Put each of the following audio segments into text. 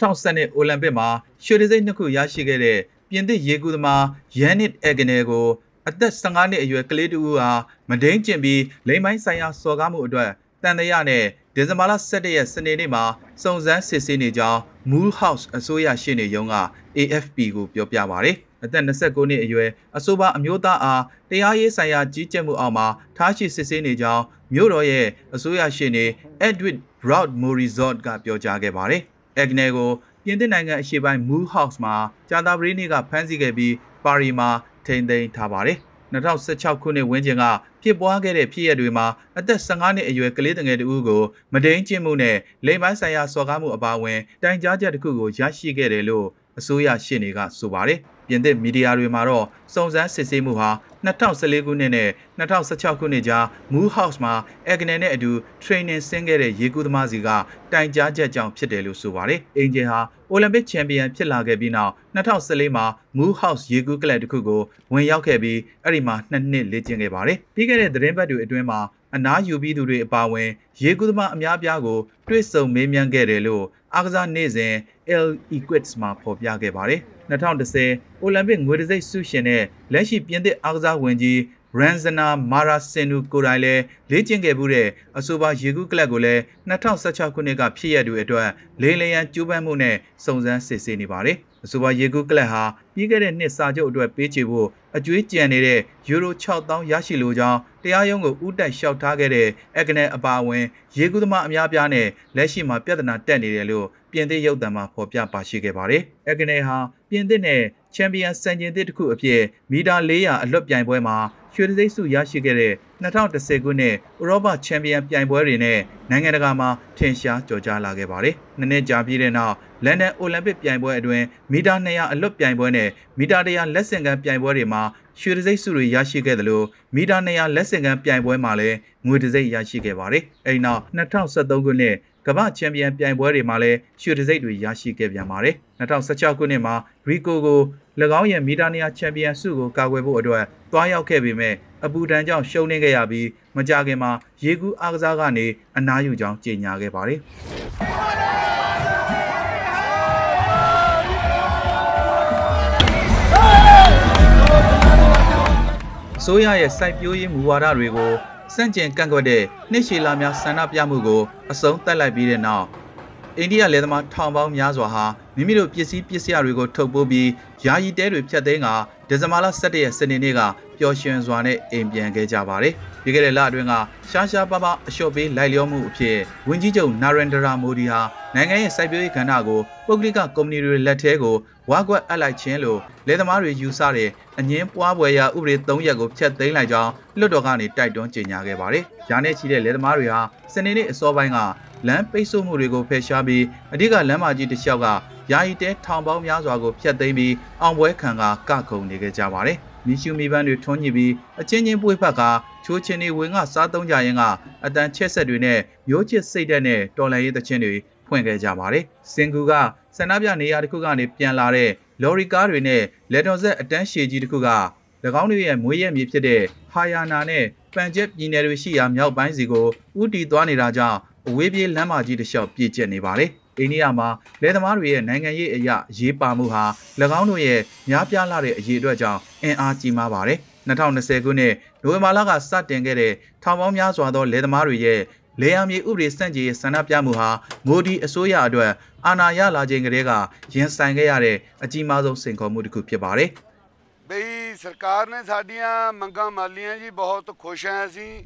2012အိုလံပစ်မှာရွှေတံဆိပ်နှစ်ခုရရှိခဲ့တဲ့ပြင်သစ်ရေကူးသမားယန်နစ်အက်ဂနယ်ကိုအသက်15နှစ်အရွယ်ကလေးတူဟာမဒိန်ကျင်ပြီးလိမ်မိုင်းဆိုင်ရာစော်ကားမှုအတွက်တန်တရာနဲ့ဒီဇင်ဘာလ17ရက်စနေနေ့မှာစုံစမ်းစစ်ဆေးနေကြောင်း Mool House အစိုးရရှေ့နေရုံးက AFP ကိုပြောပြပါရယ်အသက်29နှစ်အရွယ်အဆိုပါအမျိုးသားအားတရားရေးဆိုင်ရာကြီးကြပ်မှုအောက်မှာထားရှိစစ်ဆေးနေကြောင်းမြို့တော်ရဲ့အစိုးရရှေ့နေ Edward Broad Morizot ကပြောကြားခဲ့ပါတယ်။ Agne ကိုပြင်သစ်နိုင်ငံအရှေ့ပိုင်း Mool House မှာကြာသပတေးနေ့ကဖမ်းဆီးခဲ့ပြီးပါရီမှာထိန်းသိမ်းထားပါတယ်။2016ခုနှစ်ဝန်းကျင်ကဖြစ်ပွားခဲ့တဲ့ဖြစ်ရပ်တွေမှာအသက်15နှစ်အရွယ်ကလေးငယ်တဦးကိုမဒိန်ကျင့်မှုနဲ့လိမ်ပိုင်းဆိုင်ရာစော်ကားမှုအပါအဝင်တိုင်ကြားချက်တစ်ခုကိုရရှိခဲ့တယ်လို့အစိုးရရှင်းတွေကဆိုပါတယ်။ ပြင်သစ်မီဒီယာတွေမှာတော့စုံစမ်းစစ်ဆေးမှုဟာ2014ခုနှစ်နဲ့2016ခုနှစ်ကြား Moon House မှာ Agnes နဲ့အတူ training ဆင်းခဲ့တဲ့ရေကူးသမားစီကတိုင်ကြားချက်ကြောင့်ဖြစ်တယ်လို့ဆိုပါတယ်။အင်ဂျင်ဟာအိုလံပစ်ချန်ပီယံဖြစ်လာခဲ့ပြီးနောက်2014မှာ Moon House ရေကူးကလပ်တစ်ခုကိုဝင်ရောက်ခဲ့ပြီးအဲ့ဒီမှာနှစ်နှစ်လေ့ကျင့်ခဲ့ပါတယ်။ပြီးခဲ့တဲ့သတင်းပတ်တွေအတွင်းမှာ အနားယူပြီးသူတွေအပါအဝင် ရေကူးသမားအများပြားကိုတွေ့ဆုံမေးမြန်းခဲ့တယ်လို့အားကစားနေ့စဉ် L Equits မှာဖော်ပြခဲ့ပါတယ်။2010အိုလံပစ်ငွေတံဆိပ်ဆုရှင်နဲ့လက်ရှိပြင်သစ်အားကစားဝန်ကြီးရန်ဇနာမာရာစင်နူကိုတိုင်လည်းလေ့ကျင့်ခဲ့မှုတဲ့အဆိုပါရေကူးကလပ်ကိုလည်း2016ခုနှစ်ကဖြစ်ရတဲ့အတွက်လေလျံကျိုးပန်းမှုနဲ့စုံစမ်းစစ်ဆေးနေပါတယ်။ အဆိုပါရေကူးကလပ်ဟာပြီးခဲ့တဲ့နှစ်စာချုပ်အတွက်ပေးချေဖို့အကျွေးကြံနေတဲ့ယူရို6000ရရှိလိုကြောင်းတရားရုံးကိုဥတိုက်လျှောက်ထားခဲ့တဲ့အက်ကနေအပါအဝင်ရေကူးသမားအများပြားနဲ့လက်ရှိမှာပြဿနာတက်နေတယ်လို့ပြင်သစ်ရုပ်သံမှာဖော်ပြပါရှိခဲ့ပါတယ်။အက်ကနေဟာပြင်သစ်နဲ့ချန်ပီယံစံချိန်သစ်တစ်ခုအဖြစ်မီတာ400အလွတ်ပြိုင်ပွဲမှာရွှေတံဆိပ်ဆုရရှိခဲ့တဲ့ 2010ခုနှစ်ဥရောပချန်ပီယံပြိုင်ပွဲတွေနဲ့နိုင်ငံတကာမှာထင်ရှားကျော်ကြားလာခဲ့ပါတယ်။နှစ်နှစ်ကြာပြီးတဲ့နောက်လန်ဒန်အိုလံပစ်ပြိုင်ပွဲအတွင်းမီတာ200အလွတ်ပြိုင်ပွဲနဲ့မီတာ100လက်ဆင့်ကမ်းပြိုင်ပွဲတွေမှာရွှေတံဆိပ်ဆုတွေရရှိခဲ့တယ်လို့မီတာ200လက်ဆင့်ကမ်းပြိုင်ပွဲမှာလည်းငွေတံဆိပ်ရရှိခဲ့ပါတယ်။အဲဒီနောက်2013ခုနှစ်ကမ္ဘာချန်ပီယံပြိုင်ပွဲတွေမှာလည်းရွှေတံဆိပ်တွေရရှိခဲ့ပြန်ပါတယ်။2016ခုနှစ်မှာရီကိုကို၎င်းရဲ့မီတာနီယာချန်ပီယံဆုကိုကာကွယ်ဖို့အတွက် တွားရောက်ခဲ့ပေမဲ့အပူဒဏ်ကြောင့်ရှုံးနေခဲ့ရပြီးမကြခင်မှာရေကူးအားကစားကနေအနားယူကြောင်းကြေညာခဲ့ပါတယ်။ဆိုရရဲ့စိုက်ပျိုးရေးမူဝါဒတွေကိုစန့်ကျင်ကန့်ကွက်တဲ့နှစ်ရှည်လာများဆန္ဒပြမှုကိုအဆုံးသတ်လိုက်ပြီးတဲ့နောက်အိန္ဒိယလယ်သမားထောင်ပေါင်းများစွာဟာမိမိတို့ပစ္စည်းပစ္စယတွေကိုထုတ်ပိုးပြီးယာယီတဲတွေဖြတ်သိမ်းကဒီဇင်ဘာလ17ရက်စနေနေ့ကပျော် ရွှင်စွာနဲ့အိမ်ပြန်ခဲ့ကြပါတယ်။ပြီးခဲ့တဲ့လအတွင်းကရှားရှားပါးပါးအလျှော့ပေးလိုက်လျောမှုအဖြစ်ဝန်ကြီးချုပ်နာရင်ဒရာမိုဒီဟာနိုင်ငံရဲ့စိုက်ပျိုးရေးကဏ္ဍကိုပုဂ္ဂလိကကုမ္ပဏီတွေလက်ထဲကိုဝါကွက်အပ်လိုက်ခြင်းလို့လယ်သမားတွေယူဆတဲ့အငင်းပွားပွဲရာဥပဒေ၃ရပ်ကိုဖျက်သိမ်းလိုက်ကြောင်းလွှတ်တော်ကနေတိုက်တွန်းကြေညာခဲ့ပါတယ်။ရာနဲ့ချီတဲ့လယ်သမားတွေဟာစနေနေ့အစောပိုင်းကလမ်းပိတ်ဆို့မှုတွေကိုဖယ်ရှားပြီးအဓိကလမ်းမကြီးတစ်လျှောက်က ယာယီတဲထောင်ပေါင်းများစွာကိုဖျက်သိမ်းပြီးအောင်ပွဲခံကကခုံနေခဲ့ကြပါတယ်။မီရှူမီပန်းတွေထွန်းညှိပြီးအချင်းချင်းပွေးဖက်ကချိုးချင်းတွေဝင်ကစားသုံးကြရင်ကအတန်ချက်ဆက်တွေနဲ့မျိုးချစ်စိတ်ဓာတ်နဲ့တော်လန်ရေးသချင်းတွေဖွင့်ခဲ့ကြပါတယ်။စင်ကူကဆန္ဒပြနေရာတစ်ခုကနေပြန်လာတဲ့လော်ရီကားတွေနဲ့လက်တော်ဆက်အတန်းရှည်ကြီးတစ်ခုက၎င်းတို့ရဲ့မွေးရမြေဖြစ်တဲ့ဟာယာနာနဲ့ပန်ချက်ပြည်နယ်တွေရှိရာမြောက်ပိုင်းစီကိုဥတီသွားနေတာကြောင့်အဝေးပြေးလမ်းမကြီးတစ်လျှောက်ပြည့်ကျက်နေပါတယ်။ အိန္ဒိယမှာလယ်သမားတွေရဲ့နိုင်ငံရေးအရာရေးပါမှုဟာ၎င်းတို့ရဲ့များပြားလာတဲ့အရေးအတွက်ကြောင့်အင်အားကြီးမားပါတယ်။2020ခုနှစ်နိုဝင်ဘာလကစတင်ခဲ့တဲ့ထောင်ပေါင်းများစွာသောလယ်သမားတွေရဲ့လေယာမြေဥပဒေစန့်ကျင်ရေးဆန္ဒပြမှုဟာမိုဒီအစိုးရအတွက်အာဏာရလာခြင်းကတည်းကရင်ဆိုင်ခဲ့ရတဲ့အကြီးမားဆုံးစိန်ခေါ်မှုတစ်ခုဖြစ်ပါတယ်။ဘီਸਰਕਾਰ ਨੇ ਸਾਡੀਆਂ ਮੰਗਾਂ ਮਾਲੀਆਂ ਜੀ ਬਹੁਤ ਖੁਸ਼ ਹਾਂ ਅਸੀਂ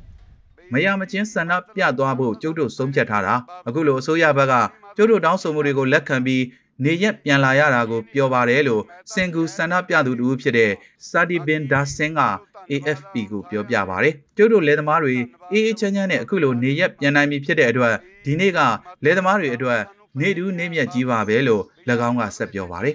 မရမချင်းဆန္ဒပြသွားဖို့ကျုပ်တို့ဆုံးဖြတ်ထားတာအခုလိုအစိုးရဘက်က ကျုပ်တို့တောင်းဆိုမှုတွေကိုလက်ခံပြီးနေရက်ပြန်လာရတာကိုပြောပါတယ်လို့စင်ကူဆန္ဒပြသူတူဖြစ်တဲ့စာဒီဘင်ဒါဆင်က AFP ကိုပြောပြပါဗျ။ကျုပ်တို့လယ်သမားတွေအေးအေးချမ်းချမ်းနဲ့အခုလိုနေရက်ပြန်နိုင်ပြီဖြစ်တဲ့အတွက်ဒီနေ့ကလယ်သမားတွေအတွက်နေတူးနေမြက်ကြီးပါပဲလို့၎င်းကဆက်ပြောပါတယ်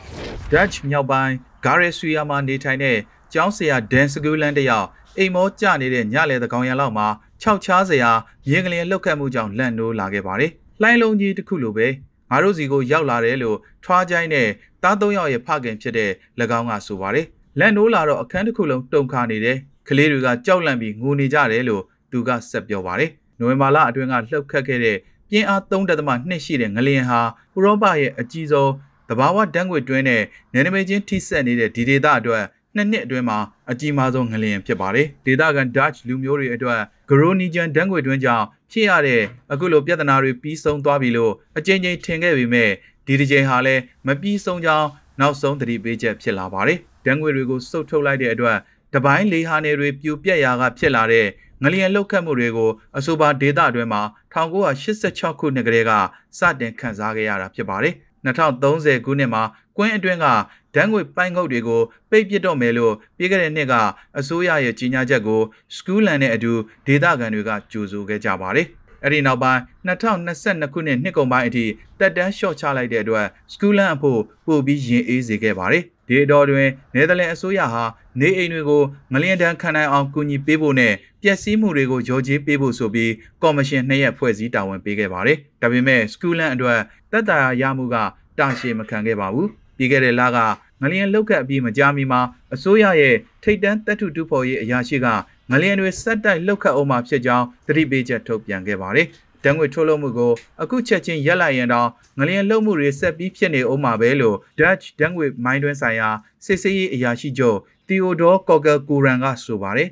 ။ Dutch မြောက်ပိုင်း Garresuya မှာနေထိုင်တဲ့ကျောင်းဆရာဒန်စကူလန်တယောက်အိမ်မောကျနေတဲ့ညလေသကောင်ရံလောက်မှာခြောက်ချားစရာမြင်းကလေးလှုပ်ခတ်မှုကြောင့်လန့်နိုးလာခဲ့ပါတယ်။ လှိုင်းလုံးကြီးတစ်ခုလိုပဲငါတို့စီကိုရောက်လာတယ်လို့ထွားချိုင်းနဲ့တားသုံးယောက်ရဲ့ဖခင်ဖြစ်တဲ့၎င်းကဆိုပါတယ်။လက်နိုးလာတော့အခန်းတစ်ခုလုံးတုန်ခါနေတယ်။ကလေးတွေကကြောက်လန့်ပြီးငိုနေကြတယ်လို့သူကဆက်ပြောပါတယ်။နိုဝင်ဘာလအတွင်းကလှုပ်ခတ်ခဲ့တဲ့ပပြင်းအား3.2ရှိတဲ့ငလျင်ဟာဥရောပရဲ့အကြီးဆုံးတဘာဝဓာတ်ငွေတွင်းနဲ့နယ်နိမိတ်ချင်းထိစပ်နေတဲ့ဒီဒေသအတွက် နှစ်နှစ်အတွင်းမှာအကြီးမားဆုံးငလျင်ဖြစ်ပါတယ်။ဒေသခံ Dutch လူမျိုးတွေအတွက် Groningen ဓာတ်ငွေတွင်းကြောင့်ဖြစ်ရတဲ့အခုလိုပြဿနာတွေပြီးဆုံးသွားပြီလို့အကြိမ်ကြိမ်ထင်ခဲ့ပေမဲ့ဒီဒီချိန်ဟာလည်းမပြီးဆုံးကြောင်းနောက်ဆုံးသတိပေးချက်ဖြစ်လာပါတယ်။ဓာတ်ငွေတွေကိုစုပ်ထုတ်လိုက်တဲ့အတွက်တပိုင်းလေးဟာနယ်တွေပြိုပြက်ရာကဖြစ်လာတဲ့ငလျင်လှုပ်ခတ်မှုတွေကိုအဆိုပါဒေသအတွင်းမှာ1986ခုနှစ်ကလေးကစတင်ခန်းစားခဲ့ရတာဖြစ်ပါတယ်။2030ခုနှစ်မှာကွင်းအတွင်းက ဓာတ်ငွေပိုင်ငုတ်တွေကိုပိတ်ပစ်တော့မယ်လို့ပြီးခဲ့တဲ့နှစ်ကအစိုးရရဲ့ကြီးညာချက်ကိုစကူးလန်နဲ့အတူဒေသခံတွေကကြိုဆိုခဲ့ကြပါတယ်။အဲ့ဒီနောက်ပိုင်း2022ခုနှစ်နှစ်ကုန်ပိုင်းအထိတက်တန်းလျှော့ချလိုက်တဲ့အတွက်စကူးလန်အဖို့ပို့ပြီးရင်အေးစေခဲ့ပါတယ်။ဒီအတော်တွင်နယ်သာလန်အစိုးရဟာနေအိမ်တွေကိုငလျင်တန်းခံနိုင်အောင်ကူညီပေးဖို့နဲ့ပျက်စီးမှုတွေကိုရောကြေးပေးဖို့ဆိုပြီးကော်မရှင်နှစ်ရက်ဖွဲ့စည်းတာဝန်ပေးခဲ့ပါတယ်။ဒါပေမဲ့စကူးလန်အတွက်တက်တာရမှုကတာရှည်မခံခဲ့ပါဘူး။ ပြီးခဲ့တဲ့လကငလျင်လုတ်ခတ်ပြီးမကြာမီမှာအစိုးရရဲ့ထိတ်တန်းတပ်ထုတူဖို့ရေးအရာရှိကငလျင်တွေစက်တိုက်လုတ်ခတ်အောင်မှာဖြစ်ကြောင်းသတိပေးချက်ထုတ်ပြန်ခဲ့ပါတယ်။တန်ငွေထုတ်လုပ်မှုကိုအခုချက်ချင်းရက်လိုက်ရင်တော့ငလျင်လှုပ်မှုတွေဆက်ပြီးဖြစ်နေအောင်မှာပဲလို့ Dutch တန်ငွေမိုင်းတွင်းဆိုင်ရာစစ်စေးရေးအရာရှိချုပ် Theodore Kogel Kuran ကဆိုပါတယ်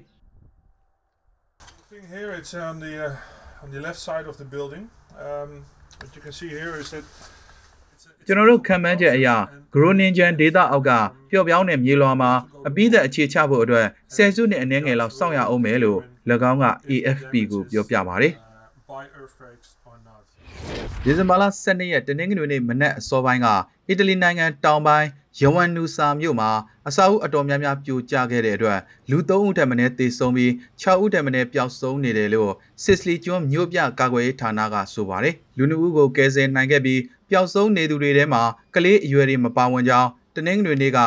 thing here, it's on the uh, on the left side of the building. Um, what you can see here is that ကျွန်တော်တို့ခံမှန်းချက်အရဂရိုနင်ဂျန်ဒေတာအောက်ကပျော့ပြောင်းတဲ့မြေလွှာမှာအပိသက်အခြေချဖို့အတွက်ဆယ်စုနှစ်အနည်းငယ်လောက်စောင့်ရအောင်မယ်လို့၎င်းက AFP ကိုပြောပြပါတယ် uh, by earthquakes or not. ဒီဇင်ဘာလ12ရက်တနင်္ဂနွေနေ့မနက်အစောပိုင်းကအီတလီနိုင်ငံတောင်ပိုင်း ယဝန်နူဆာမြို့မှာအစာအုပ်အတော်များများပြိုကျခဲ့တဲ့အတွက်လူ3ဦးထပ်မံသေဆုံးပြီး6ဦးထပ်မံပျောက်ဆုံးနေတယ်လို့စစ်စလီကျွန်းမြို့ပြကာကွယ်ရေးဌာနကဆိုပါတယ်လူနှစ်ဦးကိုကယ်ဆယ်နိုင်ခဲ့ပြီးပျောက်ဆုံးနေသူတွေထဲမှာကလေးအရွယ်တွေမပါဝင်ကြောင်းတနင်္ဂနွေနေ့က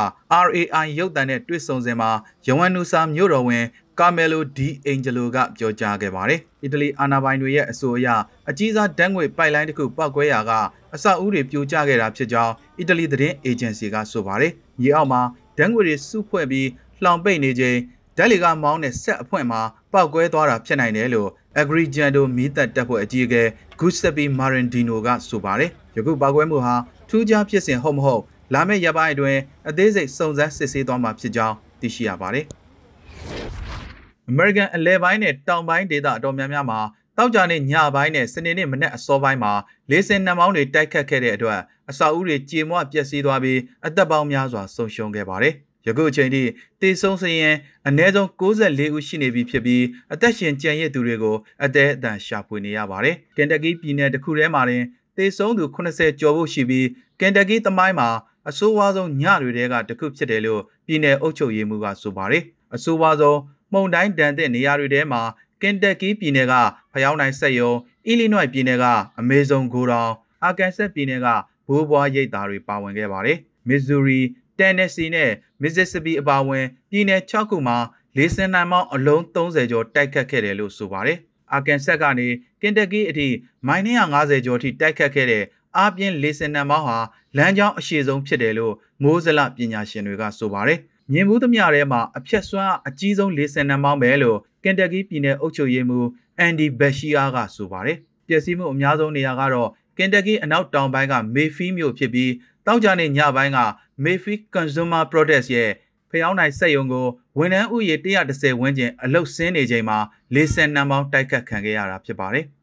RAI ရုပ်သံနဲ့တွေ့ဆုံစဉ်မှာယဝန်နူဆာမြို့တော်ဝင်ကာမယ်လိုဒီအင်ဂျလိုကပြောကြားခဲ့ပါတယ်။အီတလီအာဏာပိုင်တွေရဲ့အဆိုအရအကြီးစားဓာတ်ငွေပိုက်လိုင်းတစ်ခုပောက်ကွဲရာက အဆောက်အဦတွေပြိုကျခဲ့တာဖြစ်ကြောင်းအီတလီသတင်းအေဂျင်စီကဆိုပါတယ်။မြေအောက်မှာဓာတ်ငွေတွေစုဖွဲ့ပြီးလှောင်ပိတ်နေချိန်ဓာတ်လီကမောင်းတဲ့ဆက်အဖွင့်မှာပောက်ကွဲသွားတာဖြစ်နိုင်တယ်လို့ Agrigento မီးသက်တပ်ဖွဲ့အကြီးအကဲ Giuseppe Marendino ကဆိုပါတယ်။ယခုပောက်ကွဲမှုဟာထူးခြားဖြစ်စဉ်ဟုတ်မဟုတ်လာမယ့်ရက်ပိုင်းအတွင်းအသေးစိတ်စုံစမ်းစစ်ဆေးသွားမှာဖြစ်ကြောင်းသိရှိရပါတယ်။ American အလဲပိုင်းနဲ့တောင်ပိုင်းဒေသအတော်များများမှာ တောက်ကြနေ့ညပိုင်းနဲ့စနေနေ့မနက်အစောပိုင်းမှာလေးစင်နှံမောင်းတွေတိုက်ခတ်ခဲ့တဲ့အတွက်အစာအုပ်တွေကြေမွပျက်စီးသွားပြီးအသက်ပေါင်းများစွာဆုံးရှုံးခဲ့ပါတယ်။ယခုအချိန်ထိတေဆုံးစရင်အနည်းဆုံး64ဦးရှိနေပြီဖြစ်ပြီးအသက်ရှင်ကျန်ရစ်သူတွေကိုအသက်အတန်ရှာဖွေနေရပါတယ်။ကန်တက်ကီပြည်နယ်တစ်ခုထဲမှာတင်တေဆုံးသူ80ကျော်ဖို့ရှိပြီးကန်တက်ကီသမိုင်းမှာအဆိုးဝါးဆုံးညတွေတဲကတစ်ခုဖြစ်တယ်လို့ပြည်နယ်အုပ်ချုပ်ရေးမှူးကဆိုပါတယ်။အဆိုးဝါးဆုံးမှုန်တိုင်းတန်တဲ့နေရာတွေထဲမှာ ကင်တက်ကီပြည်နယ်ကဖျောင်းနိုင်ဆက်ယုံအီလီနွိုက်ပြည်နယ်ကအမေဇုန်ဂိုတောင်အာကန်ဆက်ပြည်နယ်ကဘိုးဘွားရိပ်သားတွေပါဝင်ခဲ့ပါတယ်မစ်ဇူရီတန်နက်စီနဲ့မစ်ဇစ်စပီအပါအဝင်ပြည်နယ်6ခုမှာလေးစင်နိုင်မောင်းအလုံး30ကျော်တိုက်ခတ်ခဲ့တယ်လို့ဆိုပါတယ်အာကန်ဆက်ကနေကင်တက်ကီအထိမိုင်250ကျော်ထိတိုက်ခတ်ခဲ့တဲ့အားပြင်းလေးစင်နံမောင်းဟာလမ်းကြောင်းအရှိဆုံးဖြစ်တယ်လို့မိုးစလပညာရှင်တွေကဆိုပါတယ် မြင်မှုသမျှထဲမှာအဖြက်စွမ်းအကြီးဆုံးလေးစင်နံမောင်းပဲလို့ကန်တက်ကီပြည်နယ်အုပ်ချုပ်ရေးမှူးအန်ဒီဘက်ရှီယာကဆိုပါတယ်ပျက်စီးမှုအများဆုံးနေရာကတော့ကင်တက်ကီအနောက်တောင်ပိုင်းကမေဖီမြို့ဖြစ်ပြီးတောက်ကြနေညပိုင်းကမေဖီ Consumer Products ရဲ့ဖျောင်းနိုင်စက်ယုံကိုဝန်ထမ်းဥယေ130ဝန်းကျင်အလုတ်ဆင်းနေချိန်မှာလေဆန်နံမောင်းတိုက်ခတ်ခံခဲ့ရတာဖြစ်ပါတယ်။